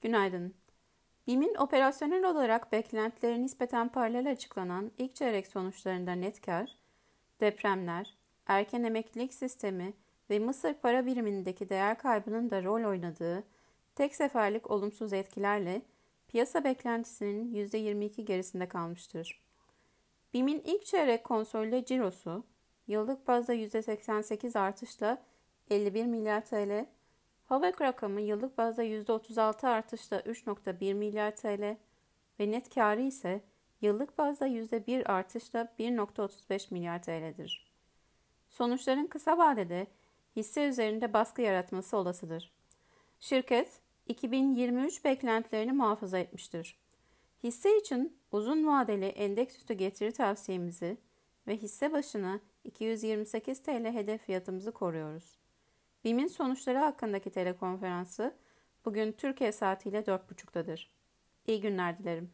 Günaydın. BİM'in operasyonel olarak beklentileri nispeten paralel açıklanan ilk çeyrek sonuçlarında net kar, depremler, erken emeklilik sistemi ve Mısır para birimindeki değer kaybının da rol oynadığı tek seferlik olumsuz etkilerle piyasa beklentisinin %22 gerisinde kalmıştır. BİM'in ilk çeyrek konsolide cirosu yıllık bazda %88 artışla 51 milyar TL, HAVEK rakamı yıllık bazda %36 artışla 3.1 milyar TL ve net karı ise yıllık bazda %1 artışla 1.35 milyar TL'dir. Sonuçların kısa vadede hisse üzerinde baskı yaratması olasıdır. Şirket 2023 beklentilerini muhafaza etmiştir. Hisse için uzun vadeli endeks üstü getiri tavsiyemizi ve hisse başına 228 TL hedef fiyatımızı koruyoruz. BİM'in sonuçları hakkındaki telekonferansı bugün Türkiye saatiyle 4.30'dadır. İyi günler dilerim.